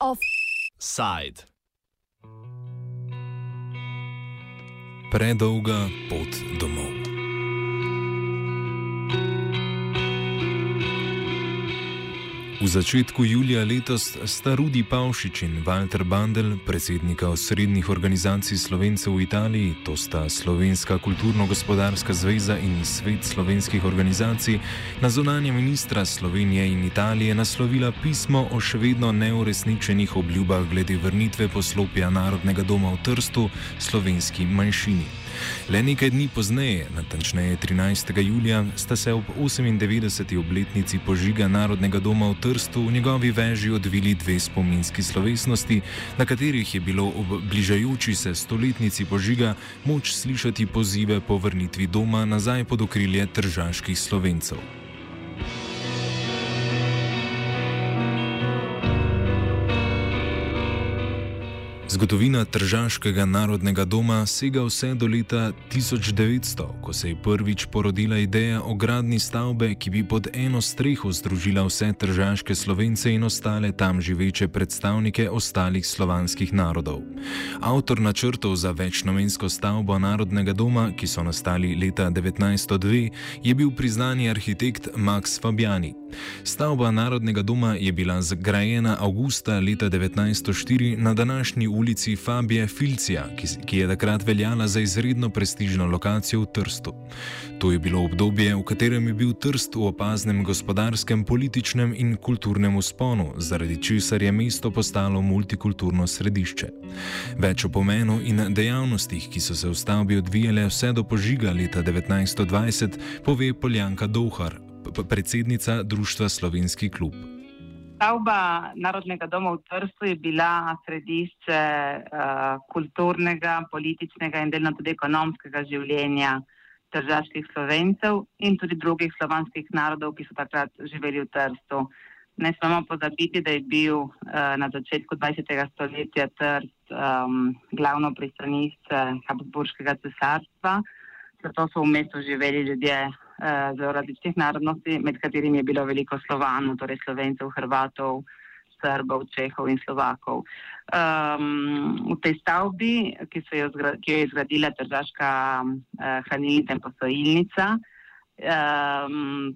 Offside. Predolga pot domov. V začetku julija letos sta Rudi Pavšič in Walter Bandel, predsednika osrednjih organizacij Slovencev v Italiji, to sta Slovenska kulturno-gospodarska zveza in Svet slovenskih organizacij, na zunanje ministra Slovenije in Italije naslovila pismo o še vedno neuresničenih obljubah glede vrnitve poslopja Narodnega doma v Trstu slovenski manjšini. Le nekaj dni pozneje, natančneje 13. julija, sta se ob 98. obletnici požiga Narodnega doma v Trstu v njegovi veži odvili dve spominski slovesnosti, na katerih je bilo ob bližajoči se stoletnici požiga moč slišati pozive po vrnitvi doma nazaj pod okrilje tržaških slovencev. Zgodovina Tržaškega narodnega doma sega vse do leta 1900, ko se je prvič porodila ideja o gradni stavbe, ki bi pod eno streho združila vse tržaške slovence in ostale tam živeče predstavnike ostalih slovanskih narodov. Avtor načrtov za večnamensko stavbo narodnega doma, ki so nastali leta 1902, je bil priznani arhitekt Max Fabiani. Stavba narodnega doma je bila zgrajena avgusta leta 1904 na današnji ulici Fabije Filcija, ki, ki je takrat veljala za izredno prestižno lokacijo v Trstu. To je bilo obdobje, v katerem je bil Trst v opaznem gospodarskem, političnem in kulturnem usponu, zaradi česar je mesto postalo multikulturno središče. Več o pomenu in dejavnostih, ki so se v stavbi odvijale vse do požiga leta 1920, pove Poljanka Dohar, predsednica Društva Slovenski klub. Stavba Narodnega doma v Trstu je bila središče uh, kulturnega, političnega in delno tudi ekonomskega življenja državskih slovencev in tudi drugih slovanskih narodov, ki so takrat živeli v Trstu. Ne smemo pozabiti, da je bil uh, na začetku 20. stoletja Trst um, glavno pristanišče Habsburškega cesarstva, zato so v mestu živeli ljudje z različnih narodnosti, med katerimi je bilo veliko slovanov, torej slovencev, hrvatov, srbov, čehov in slovakov. Um, v tej stavbi, ki, jo, ki jo je izgradila državska uh, hranilnica in posojilnica, um,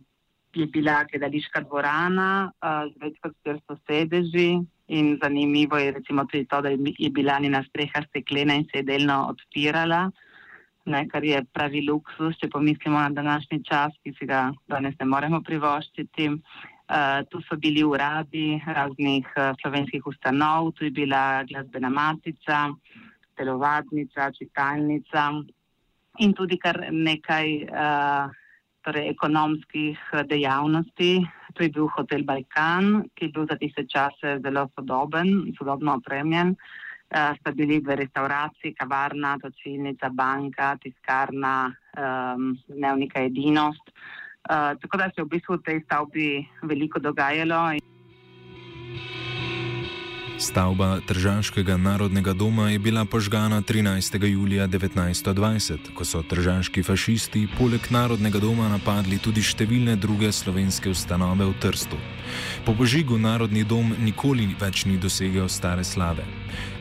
je bila gledališka dvorana uh, z več kot 400 sedeži. In zanimivo je recimo tudi to, da je bila njena streha steklena in se je delno odpirala ne, kar je pravi luksus, če pomislimo na današnji čas, ki si ga danes ne moremo privoščiti. Uh, tu so bili uradi raznih uh, slovenskih ustanov, tu je bila glasbena matica, telovadnica, čitalnica in tudi kar nekaj uh, torej ekonomskih dejavnosti. Tu je bil hotel Balkan, ki je bil za tiste čase zelo sodoben, sodobno opremljen. Uh, uh, sta bili v restauraciji, kavarna, točilnica, banka, tiskarna, um, dnevnika edinost. Uh, tako da se je v bistvu v tej stavbi veliko dogajalo. Stavba Tržanskega narodnega doma je bila požgana 13. julija 1920, ko so tržanski fašisti poleg narodnega doma napadli tudi številne druge slovenske ustanove v Trstu. Po požigu narodni dom nikoli več ni dosegel stare slave.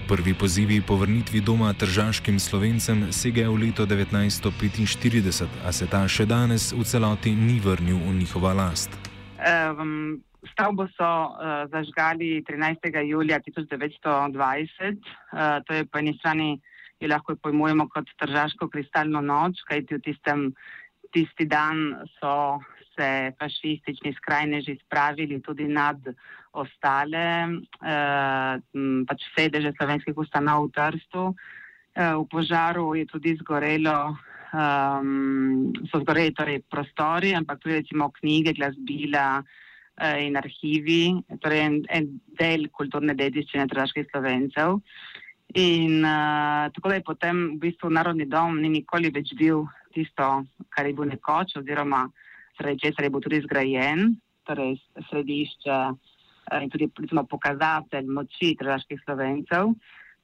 Prvi pozivi po vrnitvi doma tržaškim slovencem segajo v leto 1945, a se ta še danes v celoti ni vrnil v njihova last. Um, stavbo so uh, zažgali 13. julija 1920. Uh, to je po eni strani, ki lahko pojmujemo kot tržaško kristalno noč, kajti v tistem, tisti dan so se fašistični skrajneži spravili tudi nad ostale eh, pač sedeže slovenskih ustanov v Trstu. Eh, v požaru je tudi zgorelo, um, so zgoreli torej prostori, ampak tudi recimo knjige, glasbila eh, in arhivi, torej en, en del kulturne dediščine traških slovencev. In uh, tako da je potem v bistvu Narodni dom ni nikoli več bil tisto, kar je bil nekoč, oziroma zaradi česar je bil tudi zgrajen, torej središče eh, in tudi recimo, pokazatelj moči traških slovencev.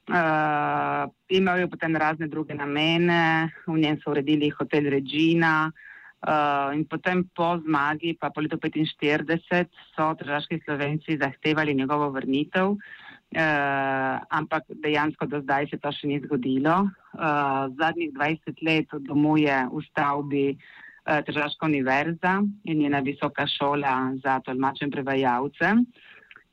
Uh, imel je potem razne druge namene, v njem so uredili hotel Regina uh, in potem po zmagi, pa po letu 1945, so državski slovenci zahtevali njegovo vrnitev, uh, ampak dejansko do zdaj se to še ni zgodilo. Uh, zadnjih 20 let domuje v stavbi uh, Državska univerza in njena visoka šola za tolmače in prevajalce.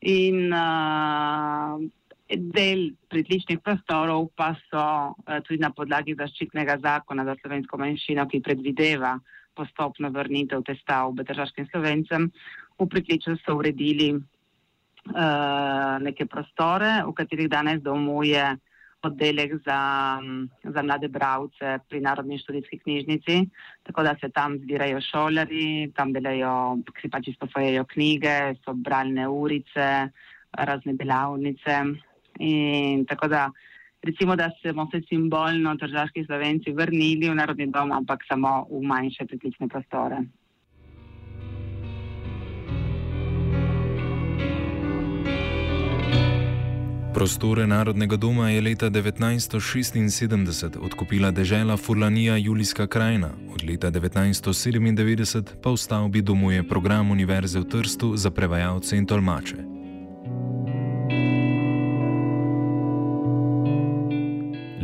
In uh, del pritličnih prostorov pa so uh, tudi na podlagi zaščitnega zakona za slovensko manjšino, ki predvideva postopno vrnitev te stavbe državskim slovencem. V pritličju so uredili uh, neke prostore, v katerih danes domuje oddelek za, za mlade bravce pri Narodni študijski knjižnici, tako da se tam zbirajo šolari, tam delajo, si pač izposojajo knjige, so bralne urice, razne delavnice in tako da recimo, da smo se simbolno državski slovenci vrnili v narodni dom, ampak samo v manjše pritlične prostore. Prostore Narodnega doma je leta 1976 odkupila dežela Furlanija Julijska krajina, od leta 1997 pa v stavbi domuje program Univerze v Trstu za prevajalce in tolmače.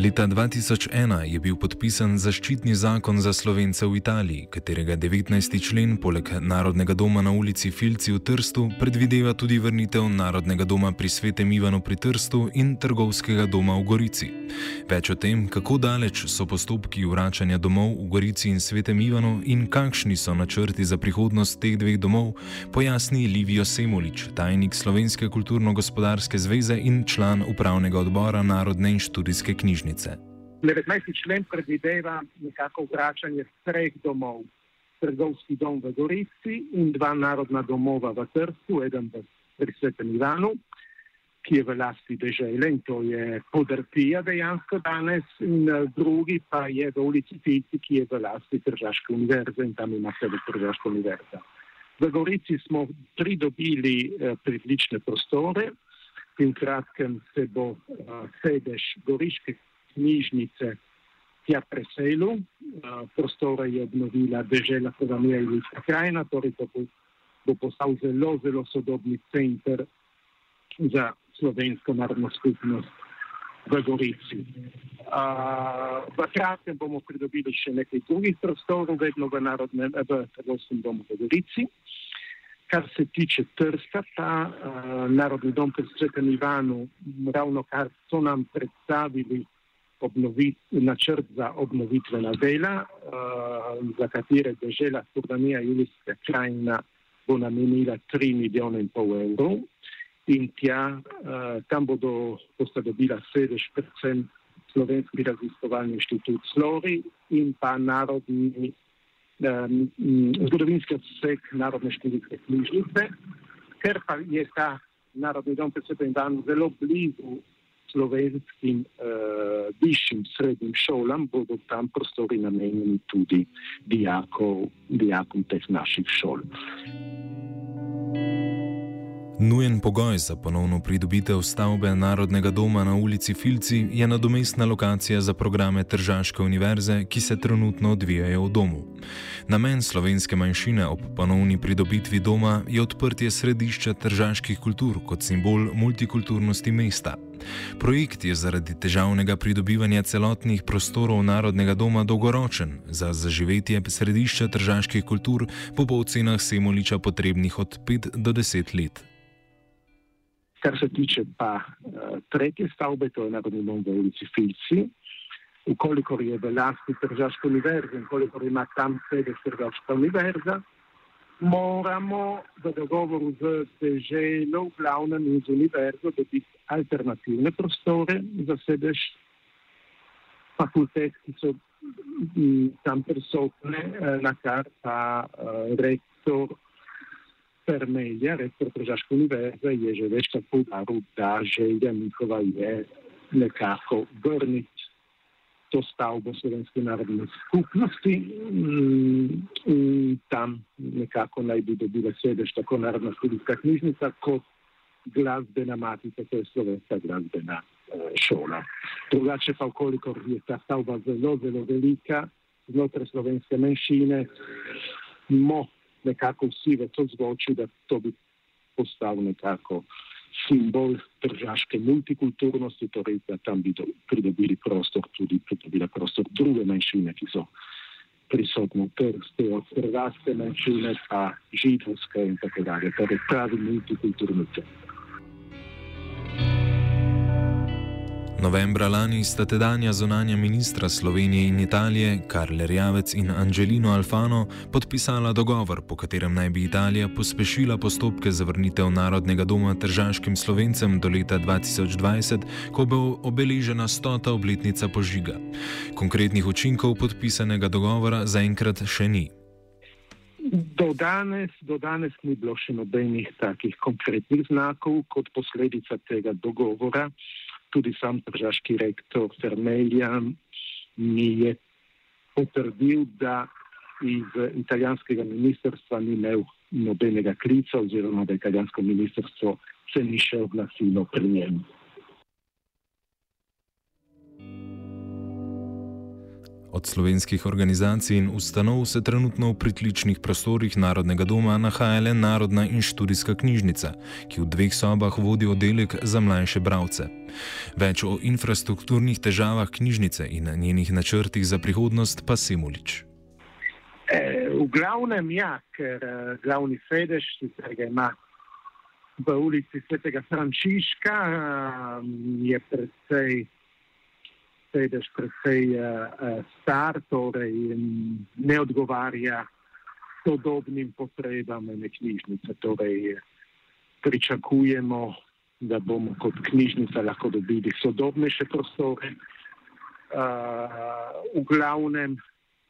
Leta 2001 je bil podpisan zaščitni zakon za slovence v Italiji, katerega 19. člen poleg Narodnega doma na ulici Filci v Trstu predvideva tudi vrnitev Narodnega doma pri Svetem Ivanu pri Trstu in Trgovskega doma v Gorici. Več o tem, kako daleč so postopki vračanja domov v Gorici in Svetem Ivanu in kakšni so načrti za prihodnost teh dveh domov, pojasni Livijo Semolič, tajnik Slovenske kulturno-gospodarske zveze in član upravnega odbora Narodne in študijske knjižnice knjižnice. 19. člen predvideva nekako vračanje treh domov. Trgovski dom v Gorici in dva narodna domova v Trstu, eden pri Svetem Ivanu, ki je v lasti dežele in to je podrtija dejansko danes, in eh, drugi pa je v ulici Fici, ki je v lasti Tržaške univerze in tam ima sebe Tržaška univerza. V Gorici smo pridobili eh, pritlične prostore, in kratkem se bo uh, sedež Goriške knjižnice tja preselil. Prostore je obnovila država Slovenija in Ljudska krajina, torej to bo, bo postal zelo, zelo sodobni center za slovensko narodno skupnost v Gorici. V kratkem bomo pridobili še nekaj drugih prostorov, vedno v, narodne, v Trgovskem domu v Gorici. Kar se tiče Trsta, ta uh, Narodni dom pri Svetem Ivanu, ravno kar so nam predstavili obnovit, načrt za obnovitvena dela, uh, za katere država Turdanija Julijska krajina bo namenila 3 milijone in pol evrov. In tja, uh, tam bodo posta dobila sedež predvsem Slovenski raziskovalni inštitut Slori in pa Narodni um, zgodovinski odsek Narodne študijske knjižnice, ker pa je ta Narodni dom predvsem dan zelo blizu slovenskim uh, višjim srednjim šolam bodo tam prostori namenjeni tudi dijakov, dijakom teh naših šol. Nujen pogoj za ponovno pridobitev stavbe Narodnega doma na ulici Filci je nadomestna lokacija za programe Tržaške univerze, ki se trenutno odvijajo v domu. Namen slovenske manjšine ob ponovni pridobitvi doma je odprtje središča tržaških kultur kot simbol multikulturnosti mesta. Projekt je zaradi težavnega pridobivanja celotnih prostorov Narodnega doma dolgoročen, za zaživetje središča tržaških kultur bo po ocenah Semoliča potrebnih od 5 do 10 let. Kar se tiče pa uh, tretje stavbe, to je Narodni dom v ulici Filci, ukolikor je v lasti Tržaške univerze in kolikor ima tam sedež Tržaška univerza, moramo v dogovoru z deželo, v glavnem in z univerzo dobiti alternativne prostore za sedež fakultet, ki so m, tam prisotne, eh, na kar pa uh, rektor Permelja, rektor Tržaške univerze, je že večkrat poudaril, da želja njihova je nekako vrniti to stavbo Slovenske narodne skupnosti mm, in tam nekako naj bi dobila sedež tako Narodna študijska knjižnica kot glasbena matica, to je Slovenska glasbena šola. Drugače pa, ukoliko je ta stavba zelo, zelo velika, znotraj slovenske manjšine, mo nekako vsi v to zvoči, da to bi postal nekako simbol državske multikulturnosti, torej da tam bi pridobili prostor tudi pridobila prostor druge manjšine, ki so prisotne v Trsti, od hrvatske manjšine pa židovske in tako dalje, torej pravi multikulturni center. Novembra lani sta tedanja zunanja ministra Slovenije in Italije, Karl Rjavec in Angelino Alfano, podpisala dogovor, po katerem naj bi Italija pospešila postopke za vrnitev Narodnega doma tržaškim slovencem do leta 2020, ko bo obeležena stota obletnica požiga. Konkretnih učinkov podpisanega dogovora zaenkrat še ni. Do danes, do danes ni bilo še nobenih takih konkretnih znakov kot posledica tega dogovora tudi sam državski rektor Fermelja mi je potrdil, da iz italijanskega ministrstva ni imel nobenega klica oziroma da italijansko ministrstvo se ni še oglasilo pri njemu. Od slovenskih organizacij in ustanov se trenutno v pritličnih prostorih Narodnega doma nahaja le Narodna in študijska knjižnica, ki v dveh sobah vodi oddelek za mlajše bralce. Več o infrastrukturnih težavah knjižnice in njenih načrtih za prihodnost pa Simulič. E, v glavnem ja, ker uh, glavni sedež, ki ga ima v ulici Svetega Frančiška, uh, je predvsej sedež precej uh, star, torej ne odgovarja sodobnim potrebam ene knjižnice. Torej, pričakujemo, da bomo kot knjižnica lahko dobili sodobnejše prostore. Uh, v glavnem,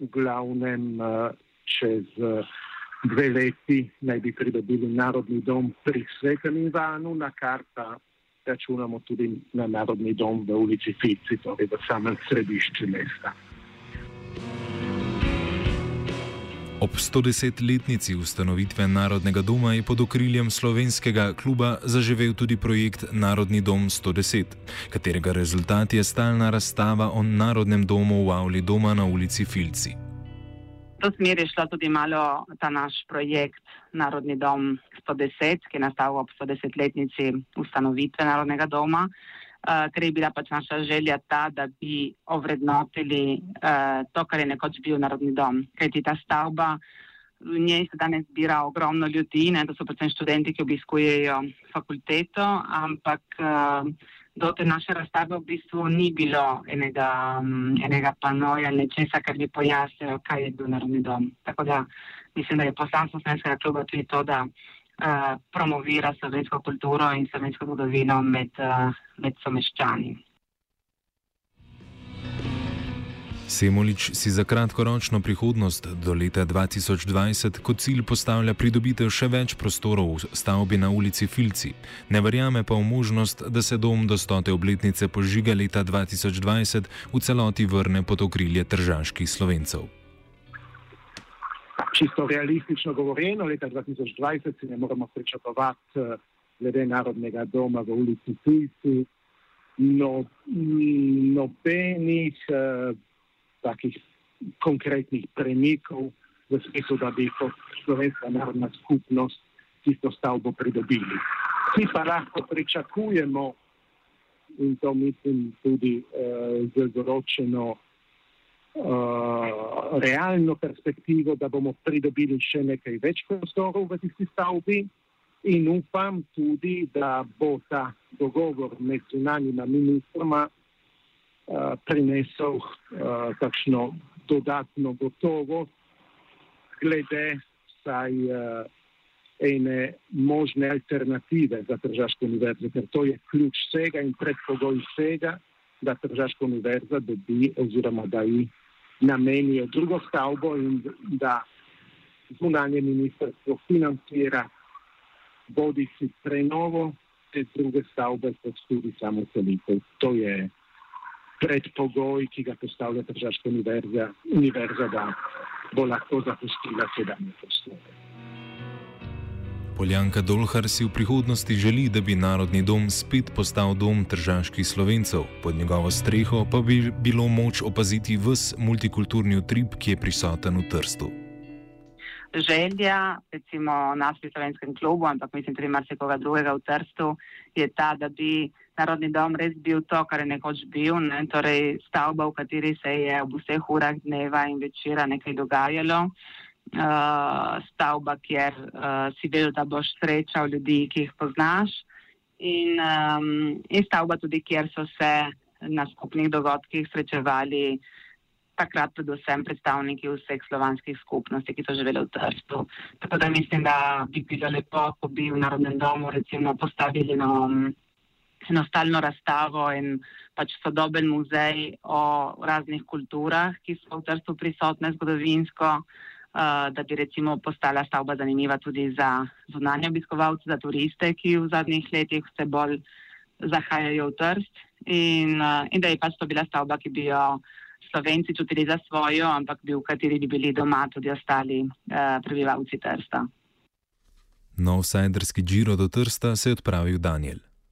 v glavnem uh, čez uh, dve leti naj bi pridobili Narodni dom pri Svetem Ivanu, na kar pa računamo tudi na Narodni dom v ulici Fici, torej v samem središču mesta. Ob 110-letnici ustanovitve Narodnega doma je pod okriljem slovenskega kluba zaživel tudi projekt Narodni dom 110, katerega rezultat je stalna razstava o Narodnem domu v Avli doma na ulici Filci to smer je šla tudi malo ta naš projekt Narodni dom 110, ki je nastal ob 110-letnici ustanovitve Narodnega doma, uh, ker je bila pač naša želja ta, da bi ovrednotili uh, to, kar je nekoč bil Narodni dom. Kajti ta stavba, v njej se danes zbira ogromno ljudi, ne, to so predvsem študenti, ki obiskujejo fakulteto, ampak uh, do te naše razstave v bistvu ni bilo enega, mm, enega panoja ali nečesa, kar bi pojasnil, kaj je bil narodni dom. Tako da mislim, da je poslanstvo slovenskega kluba tudi to, da uh, promovira slovensko kulturo in slovensko zgodovino med, uh, med someščani. Semolič si za kratkoročno prihodnost do leta 2020 kot cilj postavlja pridobitev še več prostorov v stavbi na ulici Filci, ne verjame pa v možnost, da se dom do stote obletnice požiga leta 2020 v celoti vrne pod okrilje tržaških slovencev. Čisto realistično govoreno, leta 2020 si ne moremo pričakovati eh, glede narodnega doma v ulici Filci. No, nobenih uh, takih konkretnih premikov v smislu, da bi kot slovenska narodna skupnost tisto stavbo pridobili. Vsi pa lahko pričakujemo, in to mislim tudi uh, z določeno uh, realno perspektivo, da bomo pridobili še nekaj več prostorov v tisti stavbi. In upam tudi, da bo ta dogovor med zunanjima ministroma uh, prinesel uh, takšno dodatno gotovost glede vsaj uh, ene možne alternative za Tržaško univerzo, ker to je ključ vsega in predpogoj vsega, da Tržaška univerza dobi oziroma da ji namenijo drugo stavbo in da zunanje ministrstvo financira bodi si prenovo te druge stavbe, kot tudi samo selitev. To je predpogoj, ki ga postavlja Državna univerza, univerza, da bo lahko zapustila sedanje prostore. Poljanka Dolhar si v prihodnosti želi, da bi Narodni dom spet postal dom tržaških slovencev, pod njegovo streho pa bi bilo moč opaziti vse multikulturni utrip, ki je prisoten v Trstu. Želja, recimo nas pri slovenskem klubu, ampak mislim tudi marsikoga drugega v Trstu, je ta, da bi Narodni dom res bil to, kar je nekoč bil, ne? torej stavba, v kateri se je ob vseh urah dneva in večera nekaj dogajalo uh, stavba, kjer uh, si vedel, da boš srečal ljudi, ki jih poznaš, in, um, in stavba tudi, kjer so se na skupnih dogodkih srečevali takrat predvsem predstavniki vseh slovanskih skupnosti, ki so živeli v Trstu. Tako da mislim, da bi bilo lepo, ko bi v Narodnem domu recimo postavili eno, eno stalno razstavo in pač sodoben muzej o raznih kulturah, ki so v Trstu prisotne zgodovinsko. Eh, da bi recimo postala stavba zanimiva tudi za zunanje obiskovalce, za turiste, ki v zadnjih letih vse bolj zahajajo v trst in, uh, in da je pač to bila stavba, ki bi jo slovenci čutili za svojo, ampak bi v kateri bi bili doma tudi ostali uh, prebivalci trsta. Nov sajderski džiro do trsta se je odpravil Daniel.